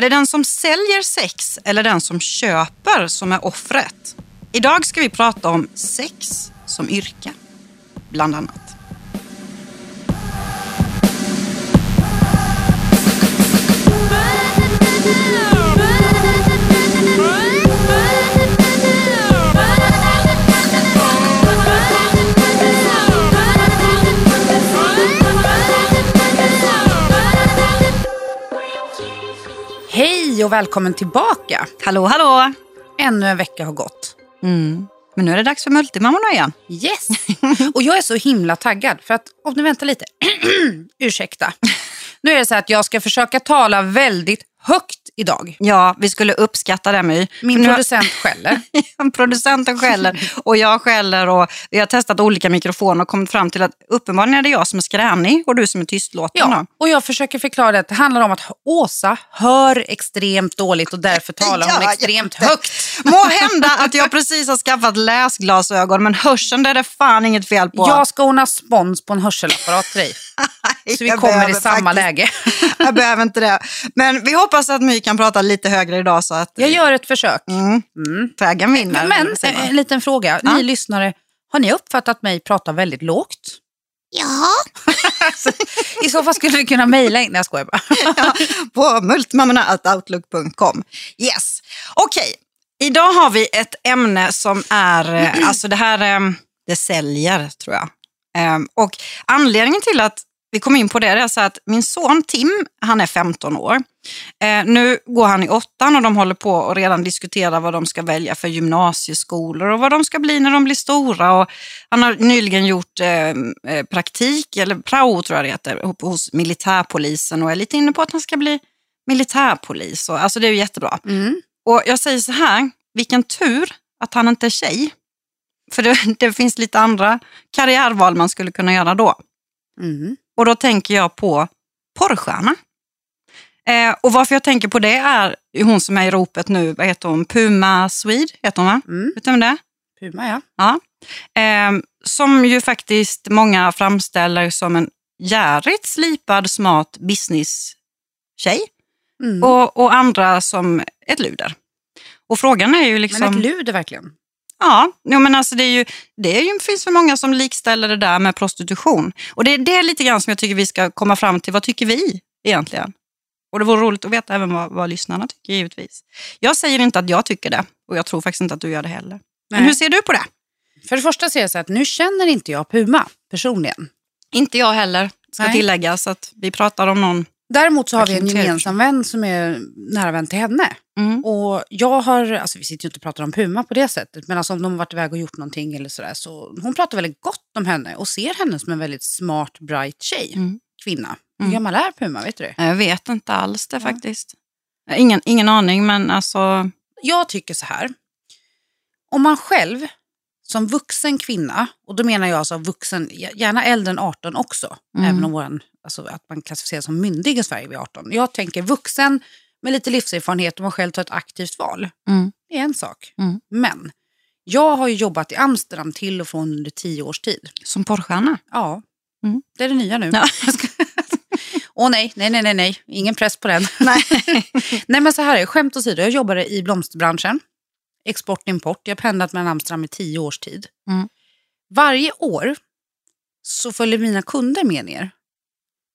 Är det den som säljer sex eller den som köper som är offret? Idag ska vi prata om sex som yrke, bland annat. Hej och välkommen tillbaka. Hallå, hallå! Ännu en vecka har gått. Mm. Men nu är det dags för Multimammorna igen. Yes! Och jag är så himla taggad för att, om ni väntar lite, ursäkta. Nu är det så att jag ska försöka tala väldigt högt idag. Ja, vi skulle uppskatta det My. Min nu har- producent skäller. Producenten skäller och jag skäller och vi har testat olika mikrofoner och kommit fram till att uppenbarligen är det jag som är skränig och du som är tystlåten. Ja, och jag försöker förklara att det handlar om att Åsa hör extremt dåligt och därför talar hon Ja, extremt jätte. högt. Må hända att jag precis har skaffat läsglasögon men hörseln det är det fan inget fel på. Jag ska ordna spons på en hörselapparat till dig. Så vi Jag kommer i samma faktiskt- läge. Jag behöver inte det. Men vi hoppas att My kan prata lite högre idag så att Jag gör ett försök. mm, vägen vinner. Men säger man. en liten fråga. Ja. Ni lyssnare, har ni uppfattat mig prata väldigt lågt? Ja. I så fall skulle ni kunna mejla in. Nej, jag skojar bara. ja, på multimammorna.outlook.com. Yes, okej. Idag har vi ett ämne som är, eh, alltså det här, eh, det säljer tror jag. Eh, Och anledningen till att vi kom in på det är så att min son Tim, han är 15 år. Eh, nu går han i åttan och de håller på och redan diskuterar vad de ska välja för gymnasieskolor och vad de ska bli när de blir stora. Och han har nyligen gjort eh, eh, praktik, eller prao tror jag det heter, hos- hos militärpolisen och är lite inne på att han ska bli militärpolis. Och, alltså det är ju jättebra. Mm. Och jag säger så här, vilken tur att han inte är tjej. För det, det finns lite andra karriärval man skulle kunna göra då. Mm. Och då tänker jag på porrstjärna. Eh, och varför jag tänker på det är hon som är i ropet nu, vad heter hon? Puma Swede heter hon va? Mm. Vet du vem det är? Puma, ja. Ja. Eh, som ju faktiskt många framställer som en jävligt slipad, smart business-tjej. Mm. Och, och andra som ett luder. Och frågan är ju liksom... Men ett luder verkligen. Ja, jo, men alltså det, är ju, det är ju, finns för många som likställer det där med prostitution. Och det, det är lite grann som jag tycker vi ska komma fram till. Vad tycker vi egentligen? Och det vore roligt att veta även vad, vad lyssnarna tycker givetvis. Jag säger inte att jag tycker det och jag tror faktiskt inte att du gör det heller. Men Nej. hur ser du på det? För det första ser jag så att nu känner inte jag Puma personligen. Inte jag heller, ska Nej. tilläggas att vi pratar om någon. Däremot så har vi en gemensam vän som är nära vän till henne. Mm. Och jag har, alltså vi sitter ju inte och pratar om Puma på det sättet, men alltså om de har varit iväg och gjort någonting eller sådär, så hon pratar väldigt gott om henne och ser henne som en väldigt smart, bright tjej, Mm. kvinna. Hur Mm. gammal är Puma, vet du det? Jag vet inte alls det Ja. faktiskt. Ingen, ingen aning, men alltså... Jag tycker så här, om man själv som vuxen kvinna, och då menar jag alltså vuxen, gärna äldre än 18 också, Mm. även om våran, alltså att man klassificeras som myndig i Sverige vid 18. Jag tänker vuxen med lite livserfarenhet och man själv tar ett aktivt val. Mm. Det är en sak. Mm. Men jag har ju jobbat i Amsterdam till och från under tio års tid. Som porrstjärna. Ja, Mm. det är det nya nu. Ja. Åh nej, nej, nej, nej, nej, ingen press på den. Nej. nej men så här är skämt åsido, jag jobbade i blomsterbranschen. Export, import. Jag har pendlat mellan Amsterdam i tio års tid. Mm. Varje år så följer mina kunder med ner.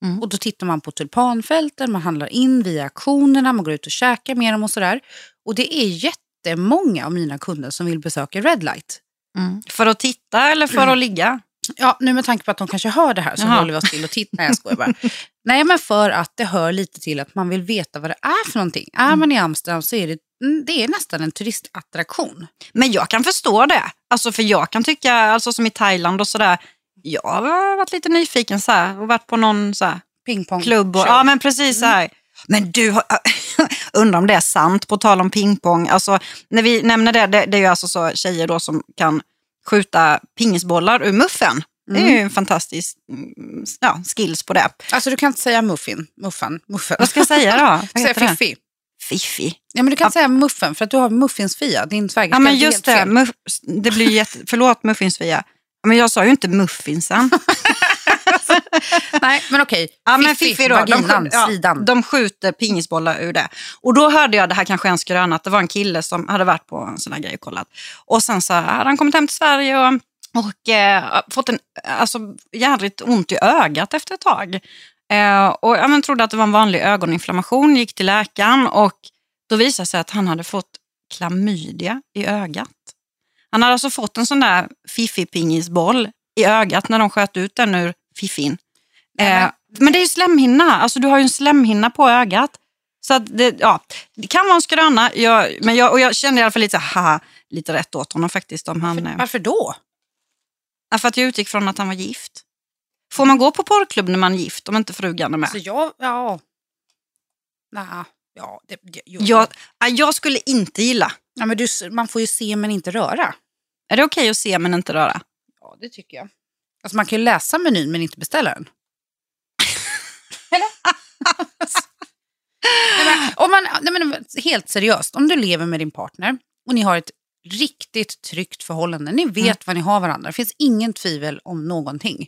Mm. Och då tittar man på tulpanfälten, man handlar in via auktionerna, man går ut och käkar med dem och sådär. Och det är jättemånga av mina kunder som vill besöka Red Light. Mm. För att titta eller för att ligga? Ja, nu med tanke på att de kanske hör det här så Jaha. håller vi oss till och tittar. Nej, jag skojar bara. Nej, men för att det hör lite till att man vill veta vad det är för någonting. Är man i Amsterdam så är det, mm, det är nästan en turistattraktion. Men jag kan förstå det. Alltså för jag kan tycka, alltså som i Thailand och sådär, jag har varit lite nyfiken så här, och varit på någon så här, Pingpong. klubb. Och, show. ja men precis så här. Men du, har- undrar om det är sant på tal om pingpong. Alltså, när vi nämner det, det, det är ju alltså så tjejer då som kan skjuta pingisbollar ur muffen. Det är ju en fantastisk mm, ja, skills på det. Alltså du kan inte säga muffin. Muffan. Muffen. Vad ska jag säga då? Vad det? fiffi. Fiffi. Ja, men du kan inte säga muffen för att du har muffinsfia. Din svägerska. Ja men just det, muff, det blir jätte, förlåt muffinsfia. Men jag sa ju inte muffinsen. Nej, men okej. Ja, men Fiffi, Fiffi då, de, vaginan, skj- ja, slidan. de skjuter pingisbollar ur det. Och då hörde jag, det här kanske är en skröna, att det var en kille som hade varit på en sån här grej och kollat. Och sen så hade han kommit hem till Sverige och, och eh, fått en, alltså, jädrigt ont i ögat efter ett tag. Eh, och jag men, trodde att det var en vanlig ögoninflammation, gick till läkaren och då visade det sig att han hade fått klamydia i ögat. Han hade alltså fått en sån där fiffipingisboll i ögat när de sköt ut den ur fiffin. Eh, men det är ju slemhinna, alltså du har ju en slemhinna på ögat. Så det, ja, det kan vara en skröna, jag, men jag, och jag kände i alla fall lite, så haha, lite rätt åt honom faktiskt. Om han, eh, Varför då? ja, för att jag utgick från att han var gift. Får man gå på porrklubb när man är gift om inte frugan är med? Alltså jag, ja... Nej, ja, det, det. Jag, ja, jag skulle inte gilla. ja, men du, man får ju se men inte röra. Är det okej att se men inte röra? Ja, det tycker jag. Alltså man kan ju läsa menyn men inte beställa den. Eller? nej, men, om man, nej, men, helt seriöst, om du lever med din partner och ni har ett riktigt tryggt förhållande, ni vet Mm. vad ni har varandra, det finns ingen tvivel om någonting.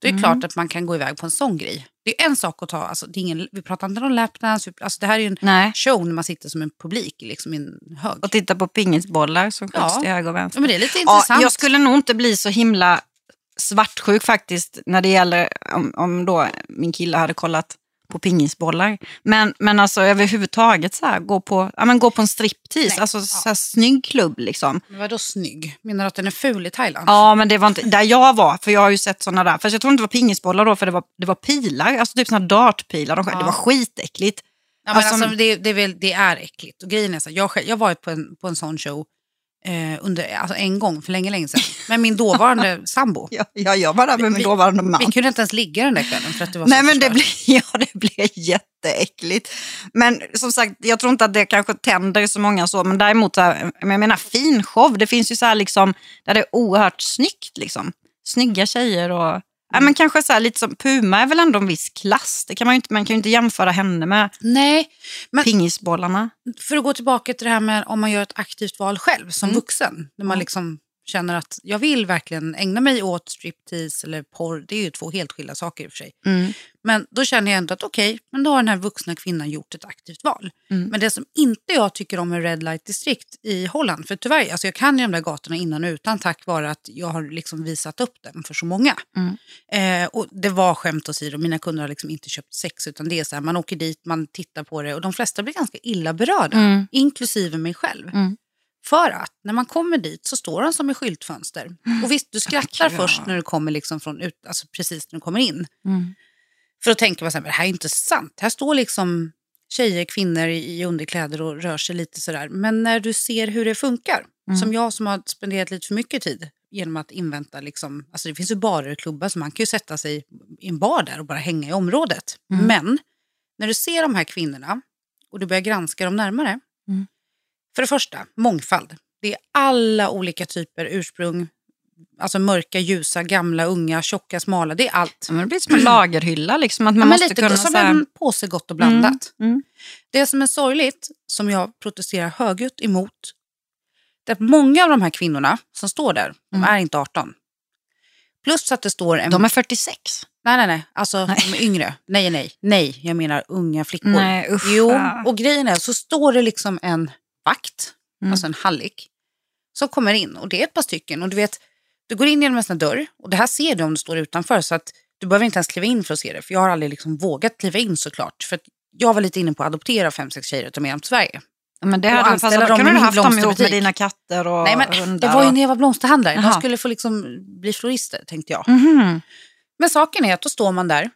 Det är Mm. klart att man kan gå iväg på en sån grej. Det är en sak att ta, alltså, det är ingen, vi pratar inte om lapdance, alltså, det här är ju en Nej. show när man sitter som en publik liksom i en hög. Och titta på pingisbollar som skjuts Ja. till höger och vänster. Ja, men det är lite Ja, intressant. jag skulle nog inte bli så himla svartsjuk faktiskt när det gäller om, om då min kille hade kollat på pingisbollar. Men, men alltså överhuvudtaget så här, gå på, ja, men gå på en striptease, Nej, alltså ja. så här, snygg klubb liksom. Men vadå snygg? Menar du att den är ful i Thailand? Ja, men det var inte där jag var, för jag har ju sett sådana där. Fast jag tror inte det var pingisbollar då, för det var, det var pilar, alltså typ sådana dartpilar. De, Ja. Det var skitäckligt. Ja, men Alltså- alltså, det, det, är väl, det är äckligt. Och grejen är så, jag, jag var på en, på en sån show eh, under, alltså en gång för länge, länge sedan. Med min dåvarande sambo. Ja, ja, jag var där med min Vi- dåvarande man. Vi kunde inte ens ligga den där kvällen för att det var Nej så men det förstört. blir, ja, det blir jätteäckligt. Men som sagt, jag tror inte att det kanske tänder så många så. Men däremot, så här, men jag menar fin show. Det finns ju så här liksom, där det är oerhört snyggt. Liksom. Snygga tjejer och... Ja, men kanske så här, lite som Puma är väl ändå en viss klass. Det kan man, inte, man kan ju inte jämföra henne med Nej, men pingisbollarna. för att gå tillbaka till det här med om man gör ett aktivt val själv som Mm. vuxen. När man liksom känner att jag vill verkligen ägna mig åt striptease eller porr. Det är ju två helt skilda saker i och för sig. Mm. Men då känner jag ändå att okej, men då har den här vuxna kvinnan gjort ett aktivt val. Mm. Men det som inte jag tycker om med Red Light District i Holland, för tyvärr, alltså jag kan ju de där gatorna innan och utan tack vare att jag har liksom visat upp dem för så många. Mm. Eh, och det var skämt åsido, mina kunder har liksom inte köpt sex utan det är så här, man åker dit, man tittar på det och de flesta blir ganska illa berörda, Mm. inklusive mig själv. För att när man kommer dit så står de som i skyltfönster. Och visst, du skrattar Ja. först när du kommer liksom från ut, alltså precis när du kommer in. Mm. För att tänka, så här, men det här är inte sant. Här står liksom tjejer, kvinnor i, i underkläder och rör sig lite sådär. Men när du ser hur det funkar, Mm. som jag som har spenderat lite för mycket tid genom att invänta, liksom, alltså det finns ju barer och klubbar så man kan ju sätta sig i en bar där och bara hänga i området. Mm. Men när du ser de här kvinnorna och du börjar granska dem närmare. Mm. För det första, mångfald. Det är alla olika typer ursprung. Alltså mörka, ljusa, gamla, unga, tjocka, smala. Det är allt. Ja, men det blir som en lagerhylla. Liksom, att man Ja, men måste lite kunna... som så här- en påse gott och blandat. Mm, mm. Det som är sorgligt, som jag protesterar högljutt emot, det är att många av de här kvinnorna som står där, de Mm. är inte 18. Plus att det står en... De är 46. Nej, nej, nej. Alltså, Nej. de är yngre. Nej, nej. Nej, jag menar unga flickor. Nej, usch. Jo, ja. och grejen är så står det liksom en vakt, Mm. alltså en hallick, som kommer in. Och det är ett par stycken. Och du vet, du går in genom en sån dörr och det här ser du om du står utanför. Så att du behöver inte ens kliva in för att se det. För jag har aldrig liksom vågat kliva in såklart. För jag var lite inne på att adoptera fem, sex tjejer och ta med dem till Sverige. Ja, men det hade dem kunde i du haft dem ihop med dina katter och Nej, men det hundar. var ju när jag var blomsterhandlare. De Jaha. skulle få liksom bli florister, tänkte jag. Mhm. Men saken är att då står man där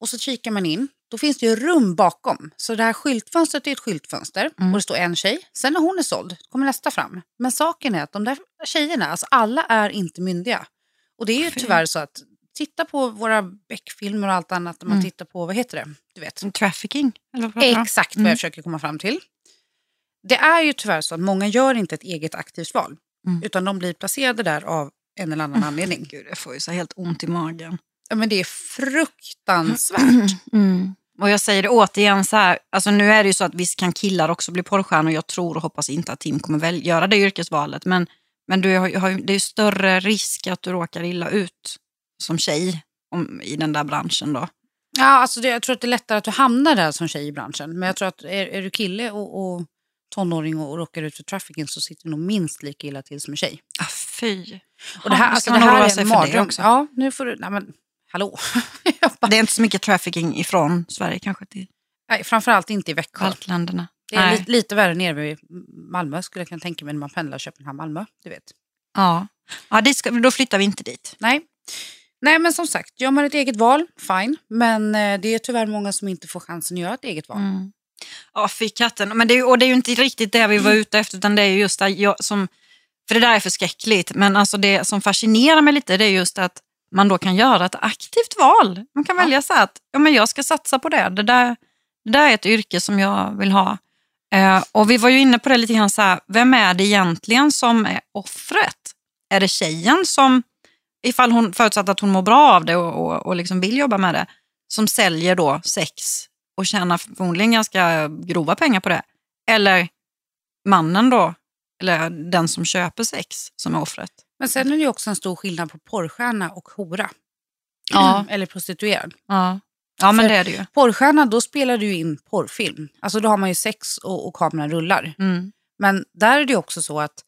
och så kikar man in. Då finns det ju rum bakom. Så det här skyltfönstret är ett skyltfönster Mm. och det står en tjej. Sen när hon är såld kommer nästa fram. Men saken är att de där tjejerna, alltså alla är inte myndiga. Och det är ju tyvärr så att titta på våra Beck-filmer och allt annat. När man Mm. tittar på, vad heter det? Du vet. Trafficking? Eller vad? Exakt vad Mm. jag försöker komma fram till. Det är ju tyvärr så att många gör inte ett eget aktivt val. Mm. Utan de blir placerade där av en eller annan anledning. Gud, jag får ju så helt ont i magen. Ja, men det är fruktansvärt. Mm. Och jag säger det återigen så här, alltså nu är det ju så att visst kan killar också bli porrstjärnor. Jag tror och hoppas inte att Tim kommer väl göra det yrkesvalet. Men, men du har, det är ju större risk att du råkar illa ut som tjej om, i den där branschen då. Ja, alltså det, jag tror att det är lättare att du hamnar där som tjej i branschen. Men jag tror att är, är du kille och, och tonåring och, och råkar ut för trafficking så sitter du nog minst lika illa till som en tjej. Ah, fy. Och det här, Ja, alltså, ska det man oroa här är sig en för det mardröm. också? Ja, nu får du... Nej, men hallå. Det är inte så mycket trafficking ifrån Sverige kanske till nej, framförallt inte i Växjö. baltländerna. Det är lite, lite värre nere vid Malmö skulle jag kunna tänka mig när man pendlar Köpenhamn-Malmö. Du vet. Ja, ja det ska, då flyttar vi inte dit. Nej. Nej, men som sagt, gör man ett eget val, fine. Men eh, det är tyvärr många som inte får chansen att göra ett eget val. Mm. Ja, fy katten. Men det är, ju- och det är ju inte riktigt det vi var ute efter, utan det är ju just det jag, som... För det där är förskräckligt, men alltså det som fascinerar mig lite det är just att man då kan göra ett aktivt val. Man kan Ja. välja så att ja, men jag ska satsa på det. Det där, det där är ett yrke som jag vill ha. Eh, och vi var ju inne på det lite grann, så här, vem är det egentligen som är offret? Är det tjejen som, ifall hon förutsatt att hon mår bra av det och, och, och liksom vill jobba med det, som säljer då sex och tjänar förmodligen ganska grova pengar på det? Eller mannen då, eller den som köper sex som är offret? Men sen är det ju också en stor skillnad på porrstjärna och hora. Ja. Eller prostituerad. Ja, ja men För- det är det ju. Porrstjärna, då spelar du ju in porrfilm. Alltså då har man ju sex och, och kameran rullar. Mm. Men där är det ju också så att...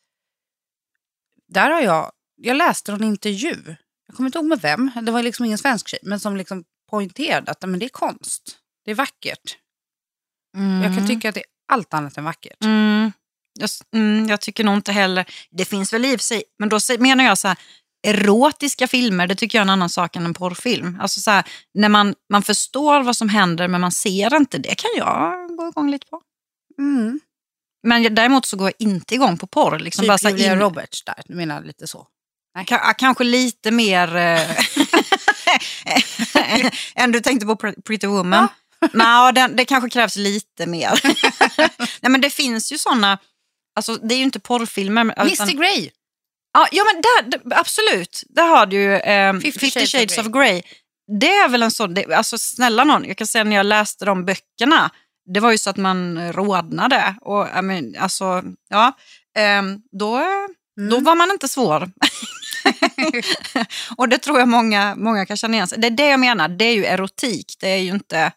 Där har jag... Jag läste en intervju. Jag kommer inte ihåg med vem. Det var liksom ingen svensk tjej. Men som liksom poängterade att men det är konst. Det är vackert. Mm. Jag kan tycka att det är allt annat än vackert. Mm. Jag, mm, jag tycker nog inte heller, det finns väl i och för sig, men då menar jag så här, erotiska filmer, det tycker jag är en annan sak än en porrfilm. Alltså så här, när man, man förstår vad som händer men man ser inte, det kan jag gå igång lite på. Mm. Men däremot så går jag inte igång på porr. Liksom bara Typ så här Julia in, Roberts där. Du menar lite så? ka, ja, kanske lite mer eh, än du tänkte på Pre- Pretty Woman. Ja. den, det kanske krävs lite mer. Nej, men det finns ju såna, alltså, det är ju inte porrfilmer. utan- Mr Grey. Ja, ja men där, absolut. Där har du ju eh, 50, Fifty Shades, Shades of of Grey. Det är väl en sån, det, alltså snälla någon, jag kan säga när jag läste de böckerna, det var ju så att man rodnade. Och, I mean, alltså, ja, ehm, då, då Mm. var man inte svår. och det tror jag många, många kan känna igen sig. Det är det jag menar, det är ju erotik, det är ju inte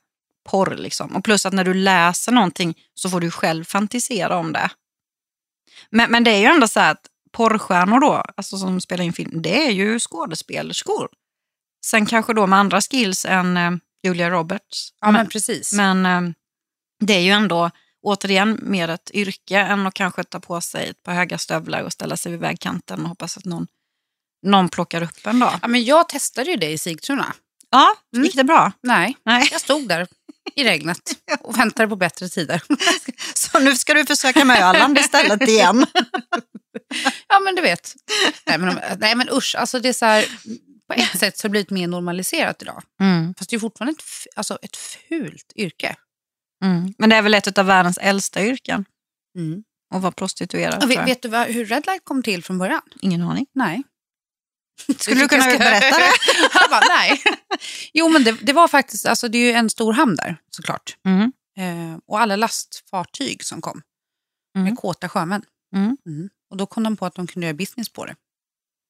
porr. Liksom. Och plus att när du läser någonting så får du själv fantisera om det. Men, men det är ju ändå så att porrstjärnor då, alltså som spelar in film, det är ju skådespelerskor. Sen kanske då med andra skills än eh, Julia Roberts. Ja, men precis. Men eh, det är ju ändå återigen mer ett yrke än att kanske ta på sig ett par höga stövlar och ställa sig vid vägkanten och hoppas att någon, någon plockar upp en då. Ja, men jag testade ju det i Sigtuna. Ja, Mm. gick det bra? Nej, Nej. jag stod där i regnet och väntade på bättre tider. Så nu ska du försöka med Öland istället igen. Ja, men du vet. Nej, men, nej, men usch. Alltså, det är så här, på ett sätt så har det blivit mer normaliserat idag. Mm. Fast det är fortfarande ett, alltså, ett fult yrke. Mm. Men det är väl ett av världens äldsta yrken Mm. att vara prostituerad. Och vet, vet du vad, hur Red Light kom till från början? Ingen aning. Nej. Skulle du kunna berätta det? Han bara, nej. Jo, men det, det var faktiskt, alltså det är ju en stor hamn där såklart. Mm. Eh, och alla lastfartyg som kom Mm. med kåta sjömän. Mm. Mm. Och då kom de på att de kunde göra business på det.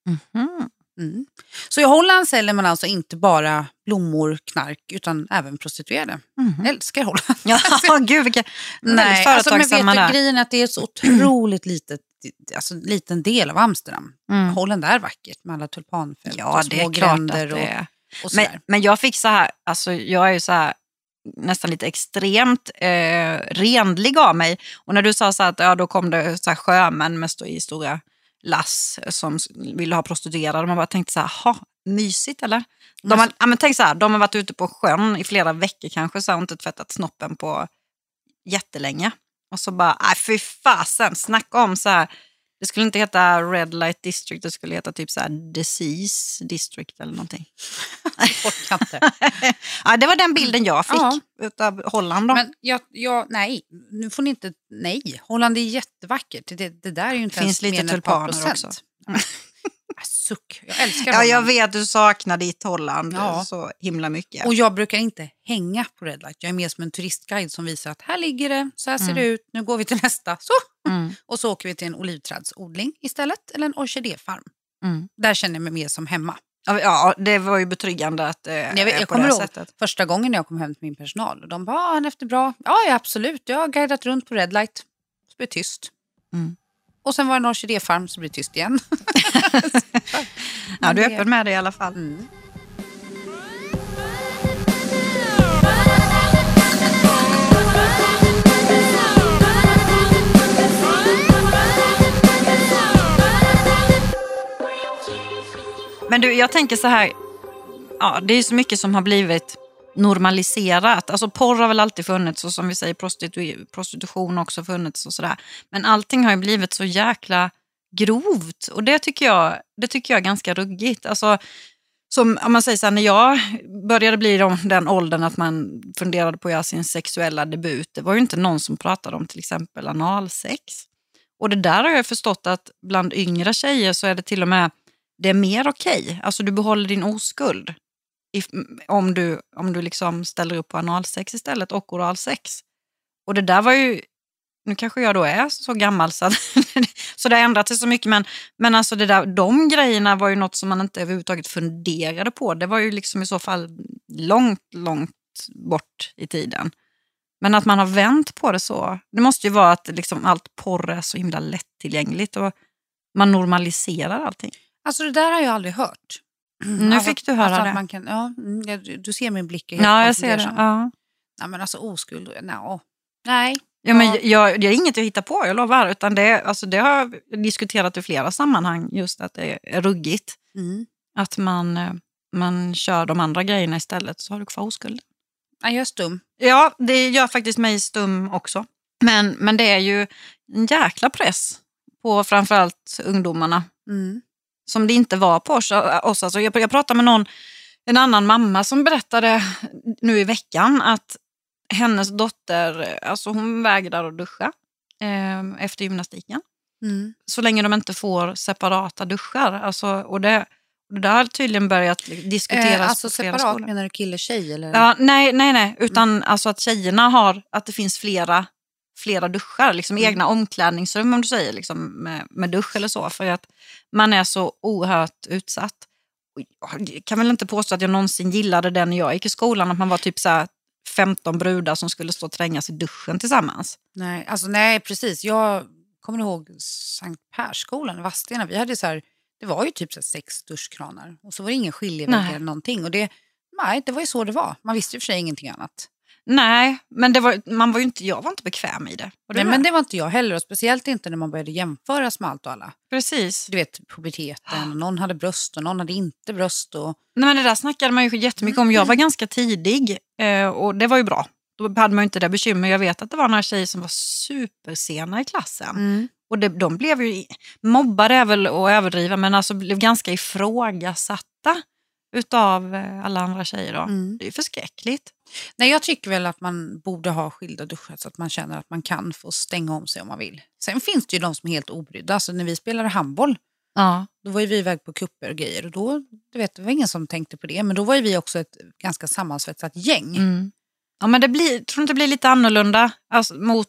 Mhm. Mm. Så i Holland säljer man alltså inte bara blommor, knark, utan även prostituerade. Mhm. Jag älskar Holland. Ja, gud vilka Nej, alltså, men vet du, grejen är att det är ett så otroligt litet, alltså, liten del av Amsterdam. Mm. Holland är vackert med alla tulpanfält Ja, och små gränder det och, och. Men, men jag fick så här, alltså jag är ju så här nästan lite extremt eh, renlig av mig. Och när du sa så här att ja, då kom det så här sjömän med stå, i stora lass som ville ha prostituerade. Man bara tänkte så här, ha, mysigt eller? De har, ja, men tänk så här, de har varit ute på sjön i flera veckor kanske så har inte tvättat snoppen på jättelänge. Och så bara, nej fy fasen, snacka om så här. Det skulle inte heta Red Light District, det skulle heta typ så här Disease District eller någonting. Inte. Ja, det var den bilden jag fick Ja. utav Holland. Då. Men jag, jag, nej, nu får ni inte, nej. Holland är jättevackert. Det, det där är ju inte Finns ens lite tulpaner procent. också. Ah, Suck, jag älskar ja, Holland. jag vet, du saknar ditt Holland Ja. så himla mycket. Och jag brukar inte hänga på Red Light. Jag är mer som en turistguide som visar att här ligger det, så här ser Mm. det ut, nu går vi till nästa. Så. Mm, Och så åker vi till en olivträdsodling istället, eller en orkidéfarm. mm. Där känner jag mig mer som hemma. Ja, Ja, det var ju betryggande att det Jag, vet, jag på det kommer ihåg sättet. första gången jag kom hem till min personal och de bara, ah, han efter bra. Ja, ja, absolut. Jag har guidat runt på Red Light. Så blir det tyst. Mm. Och sen var det en orkidéfarm så blir det tyst igen. Ja, du är öppen med det i alla fall. Mm. Men du, jag tänker så här. Ja, det är så mycket som har blivit normaliserat. Alltså porr har väl alltid funnits och som vi säger prostitu- prostitution har också funnits och sådär. Men allting har ju blivit så jäkla grovt och det tycker jag, det tycker jag är ganska ruggigt. Alltså, som om man säger så här, när jag började bli de, den åldern att man funderade på att göra sin sexuella debut, det var ju inte någon som pratade om till exempel analsex. Och det där har jag förstått att bland yngre tjejer så är det till och med det är mer okej. Alltså du behåller din oskuld. If, om du, om du liksom ställer upp på analsex istället och oralsex. Och det där var ju, nu kanske jag då är så gammal så, att, så det har ändrat sig så mycket men, men alltså det där, de grejerna var ju något som man inte överhuvudtaget funderade på. Det var ju liksom i så fall långt, långt bort i tiden. Men att man har vänt på det så, det måste ju vara att liksom allt porr är så himla lättillgängligt och man normaliserar allting. Alltså det där har jag aldrig hört. Nu Alltså- fick du höra alltså det. Man kan, ja, mm, du ser min blick Ja, jag ser det. Ja. Nej, men alltså oskuld, no. nej. Ja, men Ja. jag, det är inget jag hittar på, jag lovar. Utan det, alltså det har jag diskuterat i flera sammanhang, just att det är ruggigt. Mm. Att man, eh, man kör de andra grejerna istället, så har du kvar oskulden. Nej, jag är stum. Ja, det gör faktiskt mig stum också. Men, men det är ju en jäkla press på framförallt ungdomarna Mm. Som det inte var på oss. oss. Alltså jag, jag pratade med någon, en annan mamma som berättade nu i veckan att hennes dotter, alltså hon vägrar att duscha eh, efter gymnastiken. Mm. Så länge de inte får separata duschar. Alltså, och det, det där har tydligen börjat diskuteras Eh, alltså separat, skolor. menar du kille-tjej? Eller? Ja, nej, nej, nej. Utan alltså att tjejerna har, att det finns flera, flera duschar, liksom Mm. egna omklädningsrum om du säger, liksom, med, med dusch eller så. För att man är så oerhört utsatt. Jag kan väl inte påstå att jag någonsin gillade det när jag gick i skolan, att man var typ så här 15 brudar som skulle stå och trängas i duschen tillsammans. Nej, alltså, nej, precis. Jag kommer ihåg Sankt Persskolan i Vadstena. Vi hade så här, det var ju typ så sex duschkranar och så var det ingen skiljevägg eller någonting. Och det, nej, det var ju så det var. Man visste ju för sig ingenting annat. Nej, men det var, man var ju inte, jag var inte bekväm i det. Nej, men det var inte jag heller och speciellt inte när man började jämföras med allt och alla. Precis. Du vet puberteten, någon hade bröst och någon hade inte bröst. Och, Nej, men det där snackade man ju jättemycket om. Jag var ganska tidig eh, och det var ju bra. Då hade man ju inte det bekymmer. Jag vet att det var några tjejer som var supersena i klassen. Och det, de blev ju, mobbade är väl att överdriva, men alltså blev ganska ifrågasatta utav eh, alla andra tjejer. Då. Mm. Det är förskräckligt. Nej, jag tycker väl att man borde ha skilda duschar så att man känner att man kan få stänga om sig om man vill. Sen finns det ju de som är helt obrydda. Alltså när vi spelade handboll, Ja. då var ju vi iväg på kupper och grejer. Och då, du vet, det var ingen som tänkte på det. Men då var ju vi också ett ganska sammansvetsat gäng. Mm. ja men det blir, tror du inte det blir lite annorlunda alltså, mot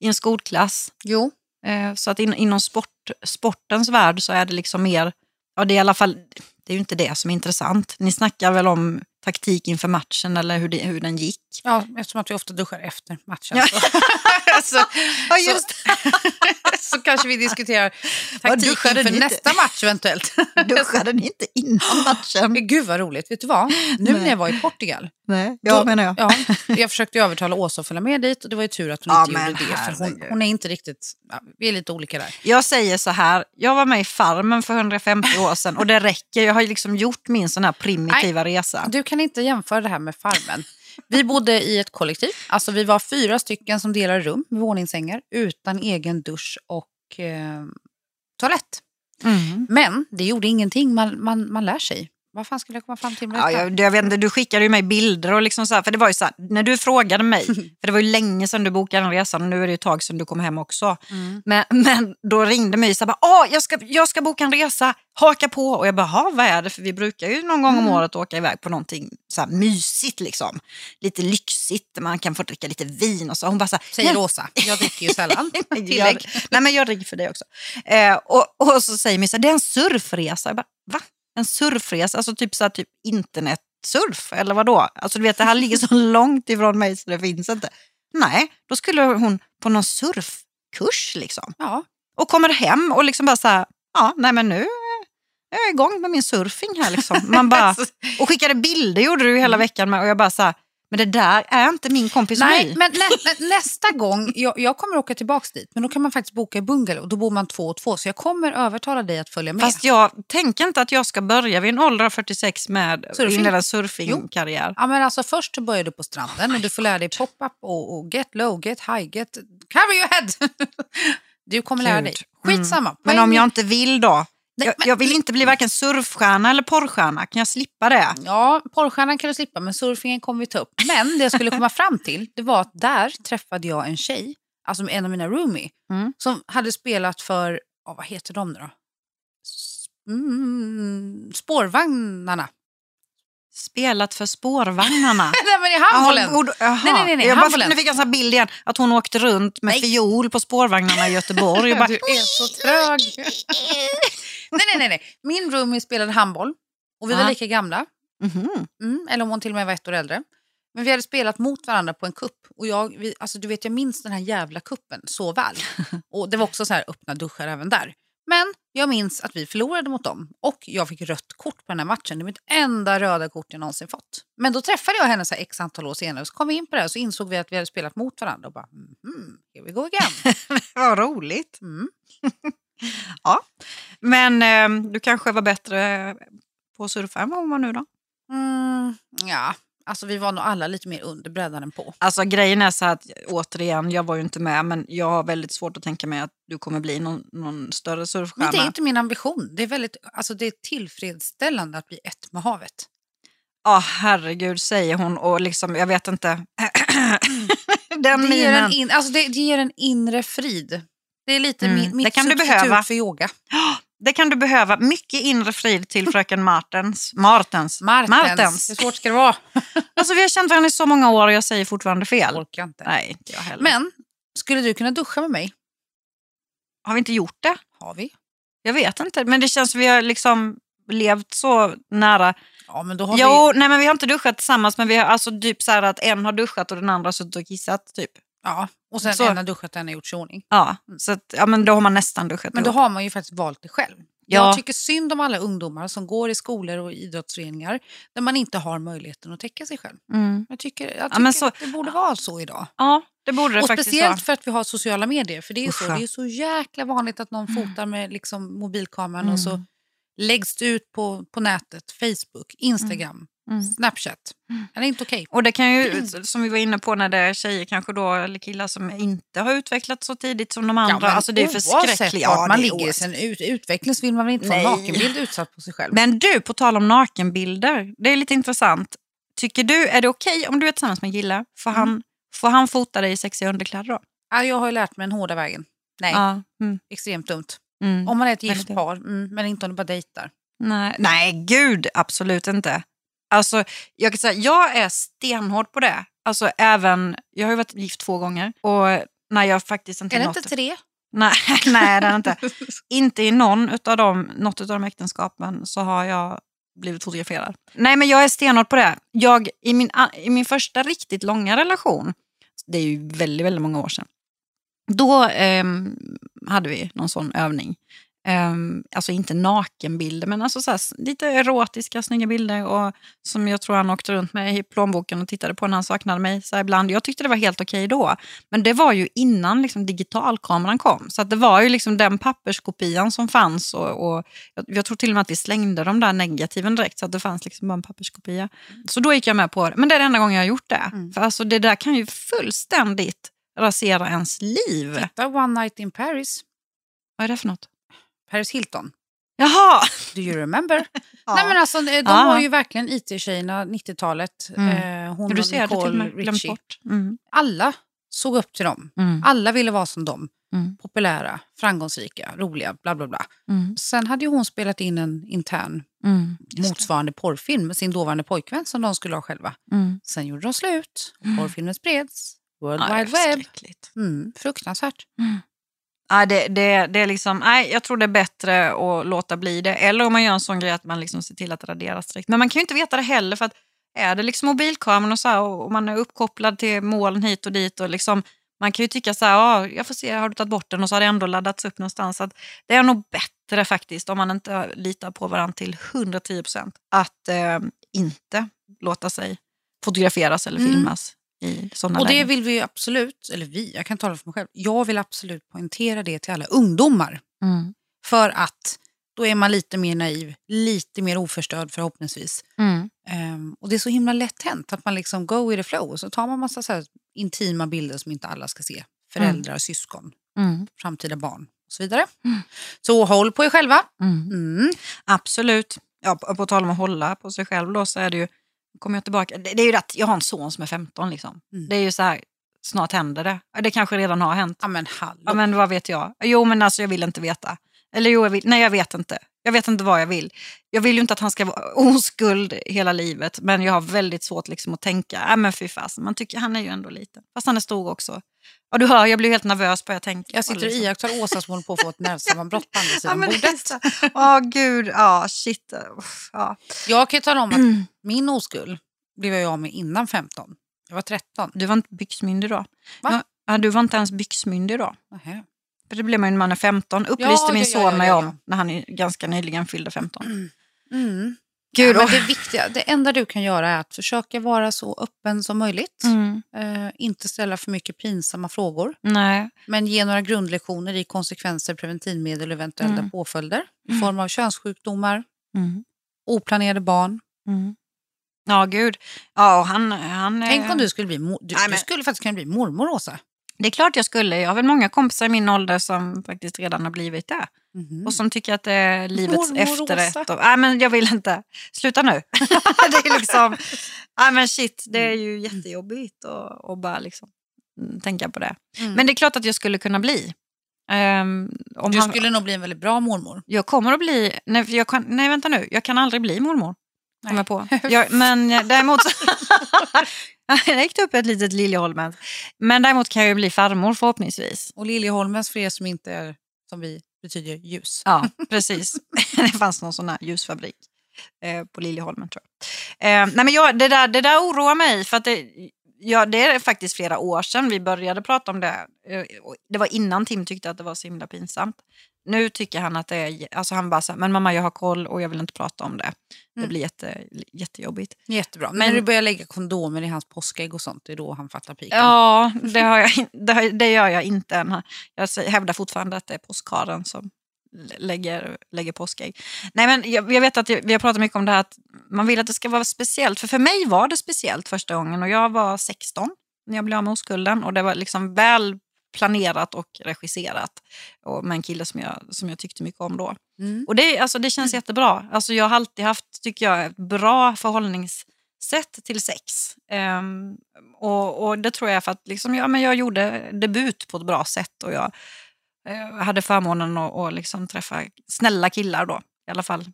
i en skolklass? Jo. Eh, Så att in, inom sport, sportens värld så är det liksom mer, ja det är i alla fall, det är ju inte det som är intressant. Ni snackar väl om taktik inför matchen eller hur, det, hur den gick? Ja, eftersom att vi ofta duschar efter matchen. Ja. Så, så, Ja, just. så kanske vi diskuterar taktik duschade inför ni inte? nästa match eventuellt. Duschade ni inte innan matchen? Gud vad roligt. Vet du vad? Nu Nej. när jag var i Portugal. Nej, då- ja menar jag. Ja, jag försökte övertala Åsa att följa med dit och det var ju tur att hon Ja, inte gjorde det. För hon, hon är inte riktigt, ja, vi är lite olika där. Jag säger så här, jag var med i Farmen för 150 år sedan och det räcker. Jag har ju liksom gjort min sån här primitiva resa. Du kan inte jämföra det här med Farmen. Vi bodde i ett kollektiv, alltså vi var fyra stycken som delade rum med våningssängar utan egen dusch och eh, toalett. Mm. Men det gjorde ingenting, man, man, man lär sig. Vad fan skulle jag komma fram till med Ja, detta? jag, jag vet inte, du skickade ju mig bilder och liksom så här, för det var ju så här, när du frågade mig, för det var ju länge sedan du bokade den resan och nu är det ju ett tag sedan du kom hem också. Mm. Men, men då ringde mig så här, bara, Åh, jag, ska, jag ska boka en resa, haka på. Och jag bara, "Ha, vad är det? För vi brukar ju någon gång om Mm. året åka iväg på någonting så här mysigt liksom. Lite lyxigt, man kan få dricka lite vin och så. Hon bara så här, Säger "Nej, Åsa, jag dricker ju sällan. jag, nej men jag ringer för dig också. Eh, och, och så säger mig så här, det är en surfresa. Jag bara, va? En surfresa, alltså typ, så här, typ internetsurf eller vad då? Alltså du vet det här ligger så långt ifrån mig så det finns inte. Nej, då skulle hon på någon surfkurs liksom. Ja. Och kommer hem och liksom bara så här, ja nej men nu är jag igång med min surfing här liksom. Man bara, och skickade bilder gjorde du hela veckan med och jag bara så här, men det där är inte min kompis Nej, My. men nä, nä, nästa gång, jag, jag kommer åka tillbaka dit, men då kan man faktiskt boka i bungalow. Då bor man två och två, så jag kommer övertala dig att följa med. Fast jag tänker inte att jag ska börja vid en ålder av 46 med Surfing? inleda en surfingkarriär. Ja, men alltså, först så börjar du på stranden och du får lära dig pop-up och, och get low, get high, get cover your head. Du kommer lära Gud. dig. Skitsamma. Men Poäng- om jag inte vill då? Jag, jag vill inte bli varken surfstjärna eller porrstjärna. Kan jag slippa det? Ja, porrstjärnan kan du slippa, men surfingen kommer vi ta upp. Men det jag skulle komma fram till, det var att där träffade jag en tjej, alltså en av mina roomie, Mm. som hade spelat för, oh, vad heter de nu då? Mm, spårvagnarna. Spelat för spårvagnarna. Nej, men i och- jaha. Nej, nej, nej, nej, jag bara, nu fick jag en bild igen, att hon åkte runt med Nej. fiol på spårvagnarna i Göteborg. Bara, Du är så trög. nej, nej, nej, nej. Min roomie spelade handboll och vi var lika gamla. mhm. Mm, eller om hon till och med var ett år äldre. Men vi hade spelat mot varandra på en kupp. Och jag, vi, alltså du vet, jag minns den här jävla kuppen så väl. Och det var också så här öppna duschar även där. Men jag minns att vi förlorade mot dem. Och jag fick rött kort på den här matchen. Det var mitt enda röda kort jag någonsin fått. Men då träffade jag henne så här x antal år senare. Så kom vi in på det här och så insåg vi att vi hade spelat mot varandra. Och bara, mm, here we go again. Vad roligt. Mm. Ja. Men eh, du kanske var bättre på att surfa än vad hon var nu då? Mm, ja, alltså vi var nog alla lite mer under brädan än på. Alltså grejen är så här att återigen, jag var ju inte med men jag har väldigt svårt att tänka mig att du kommer bli någon, någon större surfstjärna. Men det är inte min ambition. Det är, väldigt, alltså det är tillfredsställande att bli ett med havet. Ja, herregud, säger hon och liksom, jag vet inte. Den Det ger, en in, alltså det, det ger en inre frid. Det är lite Mm, min, mitt det kan du substitut behöva. för yoga. Det kan du behöva. Mycket inre frid till fröken Martens. Martens. Martens. Hur svårt ska det vara? Alltså, vi har känt varandra i så många år och jag säger fortfarande fel. Orkar inte. Nej, inte jag heller. Men skulle du kunna duscha med mig? Har vi inte gjort det? Har vi. Jag vet inte. Men det känns som vi har liksom levt så nära. Ja, men då har Jo, vi... nej men vi har inte duschat tillsammans men vi har alltså typ så att en har duschat och den andra har suttit och kissat typ. Ja, och sen Så. en har duschat och en har gjort sig i ordning. Ja, så att, ja men då har man nästan duschat Men då ihop. har man ju faktiskt valt det själv. Ja. Jag tycker synd om alla ungdomar som går i skolor och idrottsföreningar där man inte har möjligheten att täcka sig själv. Mm. Jag tycker, jag tycker Ja, så- att det borde vara så idag. Ja, det borde det Och faktiskt speciellt vara. för att vi har sociala medier. För det är, så, Usch, ja. det är så jäkla vanligt att någon fotar med liksom mobilkameran Mm. och så läggs det ut på, på nätet. Facebook, Instagram, Mm. Snapchat. Det är inte okej. Och det kan ju, som vi var inne på, när det är tjejer kanske då, eller killar som inte har utvecklats så tidigt som de andra. alltså det är förskräckligt. vart man ligger i sin ut, utveckling så vill man väl inte få en nakenbild utsatt på sig själv. Men du, på tal om nakenbilder, det är lite intressant. Tycker du, är det okej om du är tillsammans med en kille? Får, Mm. han, får han fota dig i sexiga underkläder då? Ja, jag har ju lärt mig den hårda vägen. Nej, Ja. Mm. extremt dumt. Mm. Om man är ett gift par, mm, men inte om du bara dejtar. Nej, nej, gud, absolut inte. Alltså, jag kan säga, jag är stenhård på det. Alltså, även, jag har ju varit gift två gånger och när jag faktiskt inte Är det inte tre? Nej, nej det är inte. inte i någon utav dem, något av de äktenskapen så har jag blivit fotograferad. Nej, men jag är stenhård på det. Jag, i, min, I min första riktigt långa relation, det är ju väldigt, väldigt många år sedan, då ehm, hade vi någon sån övning. Ehm, alltså inte nakenbilder, men alltså så här, lite erotiska, snygga bilder. Och, som jag tror han åkte runt med i plånboken och tittade på när han saknade mig. Så ibland. Jag tyckte det var helt okej då. Men det var ju innan liksom, digitalkameran kom. Så att det var ju liksom den papperskopian som fanns. Och, och jag, jag tror till och med att vi slängde de där negativen direkt. Så att det fanns liksom bara en papperskopia. Så då gick jag med på det. Men det är det enda gången jag har gjort det. Mm. För alltså, det där kan ju fullständigt rasera ens liv. Titta, One Night in Paris. Vad är det för något? Paris Hilton. Jaha! Do you remember? Ja. Nej, men alltså, de Ja. var ju verkligen IT-tjejerna 90-talet. Mm. Eh, hon du och ser, Nicole Richie. Mm. Alla såg upp till dem. Mm. Alla ville vara som dem. Mm. Populära, framgångsrika, roliga, bla bla bla. Mm. Sen hade ju hon spelat in en intern Mm. Motsvarande porrfilm med sin dåvarande pojkvän som de skulle ha själva. Mm. Sen gjorde de slut. Porrfilmen spreds. World Ja, Wide Web. Mm, fruktansvärt. Nej, det, det, det är liksom, nej, jag tror det är bättre att låta bli det. Eller om man gör en sån grej att man liksom ser till att radera strikt. Men man kan ju inte veta det heller för att är det liksom mobilkameran och, så här, och man är uppkopplad till moln hit och dit och liksom, man kan ju tycka så här, ja, jag får se, har du tagit bort den och så har det ändå laddats upp någonstans. Så det är nog bättre faktiskt, om man inte litar på varandra till 110 procent, att eh, inte låta sig fotograferas eller Mm. filmas i sådana Och det lägen. vill vi absolut, eller vi, jag kan tala för mig själv. Jag vill absolut poängtera det till alla ungdomar. Mm. För att då är man lite mer naiv, lite mer oförstörd förhoppningsvis. Mm. Ehm, och det är så himla lätt hänt att man liksom go with the flow och så tar man massa så intima bilder som inte alla ska se. Föräldrar, syskon, Mm. framtida barn och så vidare. Så håll på er själva. Mm. Mm. Absolut. Ja, på, på tal om att hålla på sig själv då så är det ju, kommer jag tillbaka, det, det är ju att jag har en son som är 15 liksom. Mm. Det är ju så här, snart händer det. Det kanske redan har hänt. Ja men hallå. Ja, men vad vet jag? Jo, men alltså jag vill inte veta. Eller jo, jag vill, nej jag vet inte. Jag vet inte vad jag vill. Jag vill ju inte att han ska vara oskuld hela livet, men jag har väldigt svårt liksom att tänka, nej men fy fasen, man tycker han är ju ändå liten. Fast han är stor också. Ja, du hör, jag blir helt nervös på jag tänker. jag sitter och liksom. iakttar Åsa som håller på att få ett nervsammanbrott på andra Ja, sidan är bordet. så- Åh gud, ja shit. Uff, Ja. Jag kan ju tala om att min oskuld blev jag av med innan 15. Jag var 13. Du var inte byxmyndig då? Va? Ja, Ja, du var inte ens byxmyndig då? Nähä. För det blev man ju när man är 15. Upplyste Ja, min ja, ja, son ja, mig ja, om ja. när han är ganska nyligen fyllde 15. Mm. Gud, ja, men det viktiga, det enda du kan göra är att försöka vara så öppen som möjligt. Mm. Eh, inte ställa för mycket pinsamma frågor. Nej. Men ge några grundlektioner i konsekvenser, preventivmedel och eventuella Mm. påföljder. I form av könssjukdomar, Mm. oplanerade barn. Mm. Ja, gud. Ja, han, han, Tänk eh, om du skulle bli du, Nej, du men- skulle faktiskt kunna bli mormor, Åsa. Det är klart jag skulle. Jag har väl många kompisar i min ålder som faktiskt redan har blivit det. Mhm. Och som tycker att det är livets Mormor efterrätt. Och, nej, men jag vill inte. Sluta nu. det är liksom, nej, men shit, det är ju jättejobbigt att, att bara liksom, mm, tänka på det. Mm. Men det är klart att jag skulle kunna bli. Om du han, skulle nog bli en väldigt bra mormor. Jag kommer att bli... Nej, jag kan, nej, vänta nu. Jag kan aldrig bli mormor. Kom Nej. jag på. Jag, men däremot... jag upp ett litet Liljeholmen. Men däremot kan jag ju bli farmor förhoppningsvis. Och Liljeholmens, för er som inte är som vi, betyder ljus. Ja, precis. det fanns någon sån här ljusfabrik eh, på Liljeholmen tror jag. Eh, nej, men jag det, där, det där oroar mig för att det, ja, det är faktiskt flera år sedan vi började prata om det. Eh, det var innan Tim tyckte att det var så himla pinsamt. Nu tycker han att det är, alltså han bara så här, men mamma jag har koll och jag vill inte prata om det. Det Mm. blir jätte, jättejobbigt. Jättebra. Men Men- när du börjar lägga kondomer i hans påskägg och sånt, det är då han fattar piken. Ja, det, har jag, in- det, har- det gör jag inte än. Jag sä- hävdar fortfarande att det är påskharen som lä- lägger, lägger påskägg. Nej, men jag, jag vet att jag, vi har pratat mycket om det här att man vill att det ska vara speciellt. För för mig var det speciellt första gången och jag var 16 när jag blev av med oskulden och det var liksom väl planerat och regisserat och med en kille som jag, som jag tyckte mycket om då. Mm. Och det, alltså, det känns jättebra. Alltså, jag har alltid haft, tycker jag, ett bra förhållningssätt till sex. Ehm, och, och det tror jag för att liksom, ja, men jag gjorde debut på ett bra sätt och jag eh, hade förmånen att, att liksom träffa snälla killar då, i alla fall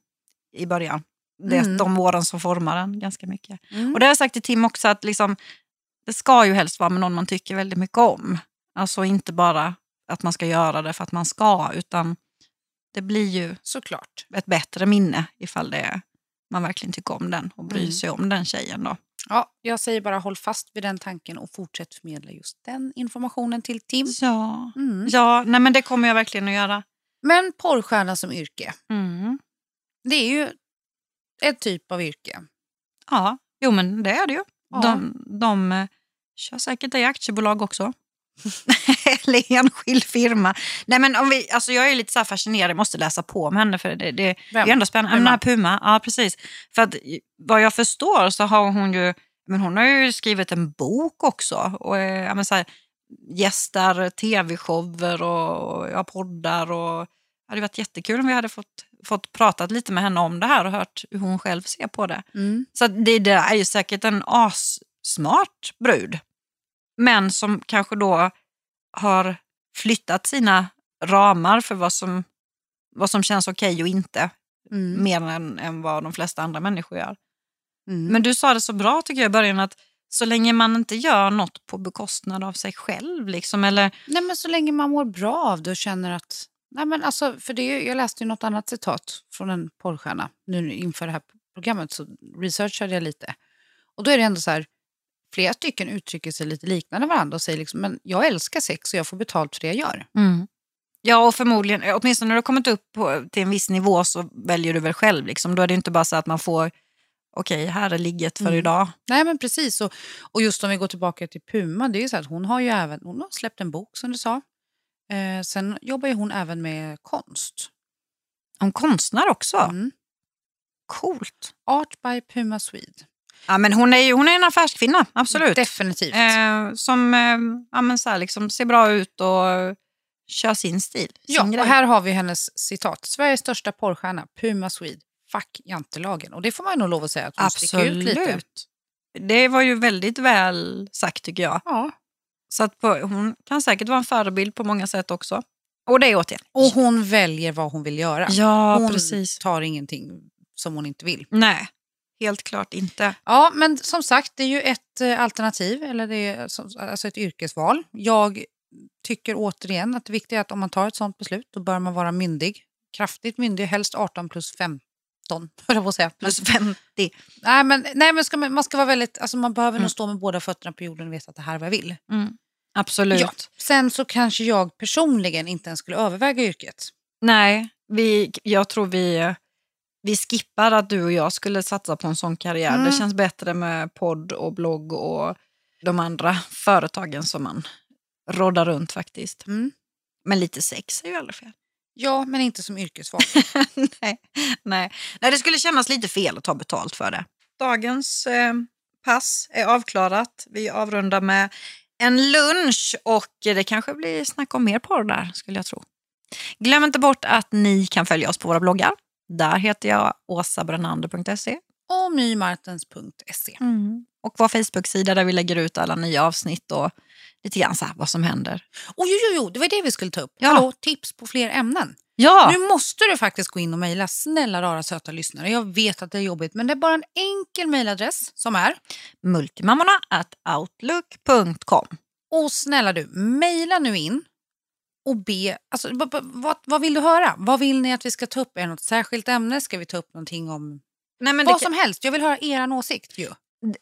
i början. Det är Mm. de åren som formar en ganska mycket. Mm. Och det har jag sagt till Tim också att liksom, det ska ju helst vara med någon man tycker väldigt mycket om. Alltså inte bara att man ska göra det för att man ska, utan det blir ju Såklart. ett bättre minne ifall det är, man verkligen tycker om den och bryr Mm. sig om den tjejen. Då. Ja, jag säger bara håll fast vid den tanken och fortsätt förmedla just den informationen till Tim. Ja, Mm. ja nej, men det kommer jag verkligen att göra. Men porrstjärna som yrke, Mm. det är ju ett typ av yrke. Ja, jo men det är det ju. Ja. De, de eh, kör säkert i aktiebolag också. Eller enskild firma. Nej, men om vi, alltså jag är lite så fascinerad, jag måste läsa på om henne för det, det, det är ändå spännande. Puma? Den här Puma, ja precis. För att vad jag förstår så har hon ju, men hon har ju skrivit en bok också. Och eh, ja, men så här, gästar tv-shower och, och ja, poddar. Och, det hade varit jättekul om vi hade fått, fått pratat lite med henne om det här och hört hur hon själv ser på det. Mm. Så det, det är ju säkert en assmart brud. Men som kanske då har flyttat sina ramar för vad som, vad som känns okej och inte. Mm. Mer än, än vad de flesta andra människor gör. Mm. Men du sa det så bra tycker jag i början att Så länge man inte gör något på bekostnad av sig själv. Liksom, eller, Nej, men så länge man mår bra av det och känner att... Nej, men alltså, för det, är jag läste ju något annat citat från en porrstjärna nu inför det här programmet så researchade jag lite. Och då är det ändå så här, flera stycken uttrycker sig lite liknande varandra och säger liksom, men jag älskar sex och jag får betalt för det jag gör. Ja, och förmodligen, åtminstone när du har kommit upp på, till en viss nivå så väljer du väl själv. Liksom. Då är det inte bara så att man får, okej, här är ligget för Mm. idag. Nej men precis, och, och just om vi går tillbaka till Puma, det är ju så att hon har ju även, hon har släppt en bok som du sa. Eh, sen jobbar ju hon även med konst. Om konstnär också. Mm. Coolt. Art by Puma Swede. Ja, men hon är ju hon är en affärskvinna, absolut. Definitivt. Eh, som eh, ja, men så här, liksom, ser bra ut och kör sin stil. Sin Ja, grej. och här har vi hennes citat. Sveriges största porrstjärna, Puma Swede. Fuck jantelagen. Och det får man nog lov att säga att hon sticker ut lite. Absolut. Det var ju väldigt väl sagt tycker jag. Ja. Så att på, hon kan säkert vara en förebild på många sätt också. Och det är återigen. Och hon väljer vad hon vill göra. Ja, hon precis. tar ingenting som hon inte vill. Nej, helt klart inte. Ja, men som sagt, det är ju ett eh, alternativ, eller det är alltså ett yrkesval. Jag tycker återigen att det viktiga är att om man tar ett sånt beslut, då bör man vara myndig. Kraftigt myndig, helst 18 plus 15. höll jag på att säga. Plus 50. Nej, men, nej, men ska man, man ska vara väldigt, alltså man behöver Mm. nog stå med båda fötterna på jorden och veta att det här är vad jag vill. Absolut. Ja. Sen så kanske jag personligen inte ens skulle överväga yrket. Nej, vi, jag tror vi, vi skippar att du och jag skulle satsa på en sån karriär. Mm. Det känns bättre med podd och blogg och de andra företagen som man roddar runt faktiskt. Mm. Men lite sex är ju aldrig fel. Ja, men inte som yrkesval. nej, nej. nej, det skulle kännas lite fel att ta betalt för det. Dagens eh, pass är avklarat. Vi avrundar med en lunch och det kanske blir snack om mer porr där skulle jag tro. Glöm inte bort att ni kan följa oss på våra bloggar. Där heter jag åsabrenander.se och mymartens.se. och vår Facebook-sida där vi lägger ut alla nya avsnitt och lite grann så vad som händer. Och jo, jo, jo, det var det vi skulle ta upp. Ja. Hallå, tips på fler ämnen. Ja, Nu måste du faktiskt gå in och mejla. Snälla rara söta lyssnare. Jag vet att det är jobbigt, men det är bara en enkel mejladress som är. multimammorna at outlook.com. Och snälla du, mejla nu in och be. Alltså, vad, vad vill du höra? Vad vill ni att vi ska ta upp? Är det något särskilt ämne? Ska vi ta upp någonting om Nej, men vad som helst? Jag vill höra er åsikt. Ju.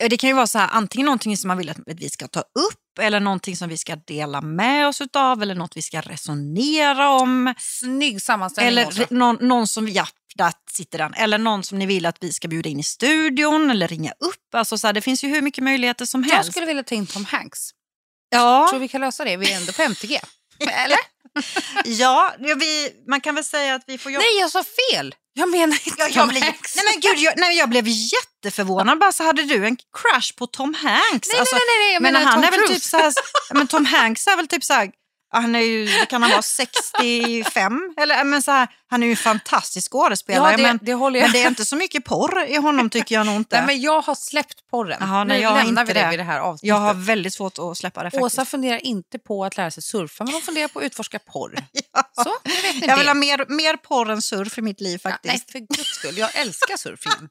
det kan ju vara så här, antingen någonting som man vill att vi ska ta upp eller någonting som vi ska dela med oss av eller något vi ska resonera om. Snygg sammanställning. Eller någon, någon som, ja, där sitter den. Eller någon som ni vill att vi ska bjuda in i studion eller ringa upp. Alltså så här, det finns ju hur mycket möjligheter som Jag helst. skulle vilja ta in Tom Hanks. Ja, Tror vi kan lösa det? Vi är ändå på MTG. Eller? ja vi, man kan väl säga att vi får jobba... Nej, jag sa fel! Jag menar inte Jag, jag, Tom Hanks. nej men gud, jag, nej, jag blev jätteförvånad. Bara så hade du en crush på Tom Hanks? Nej, Alltså, nej, nej, nej, jag men menar han Tom är väl Cruise. typ så här, men Tom Hanks är väl typ så här, han är ju, kan han vara, 65? Eller, ja, men så här, han är ju en fantastisk skådespelare. Ja, det, men, det håller jag. men det är inte så mycket porr i honom tycker jag nog inte. Nej, men jag har släppt porren. Jaha, nej, nu jag lämnar vi det vid det här avsnittet. jag har väldigt svårt att släppa det faktiskt. Åsa funderar inte på att lära sig surfa, men hon funderar på att utforska porr. ja. Så, nu vet Jag vill det. ha mer, mer porr än surf i mitt liv Ja, faktiskt. nej, för guds skull. Jag älskar surfingen.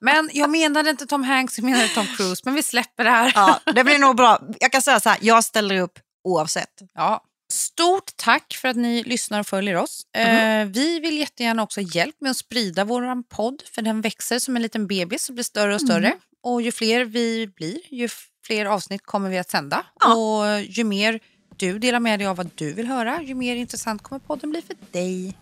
Men jag menade inte Tom Hanks, jag menade Tom Cruise. Men vi släpper det här. Ja, det blir nog bra. Jag kan säga så här, jag ställer upp oavsett. Ja. Stort tack för att ni lyssnar och följer oss. Eh, vi vill jättegärna också hjälp med att sprida vår podd, för den växer som en liten bebis och blir större och större. Och ju fler vi blir, ju fler avsnitt kommer vi att sända. Ja. Och ju mer du delar med dig av vad du vill höra, ju mer intressant kommer podden bli för dig.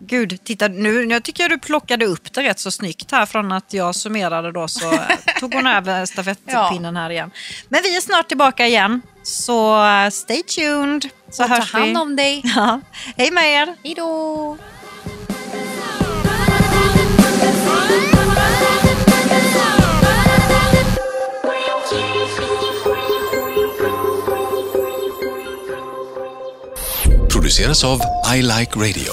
Gud, titta nu. Jag tycker du plockade upp det rätt så snyggt här från att jag summerade då så tog hon över stafettpinnen här igen. Men vi är snart tillbaka igen, så uh, stay tuned. Så Och ta hörs vi. hand om dig. Ja. Hej med er! Hej då! produceras av I Like Radio.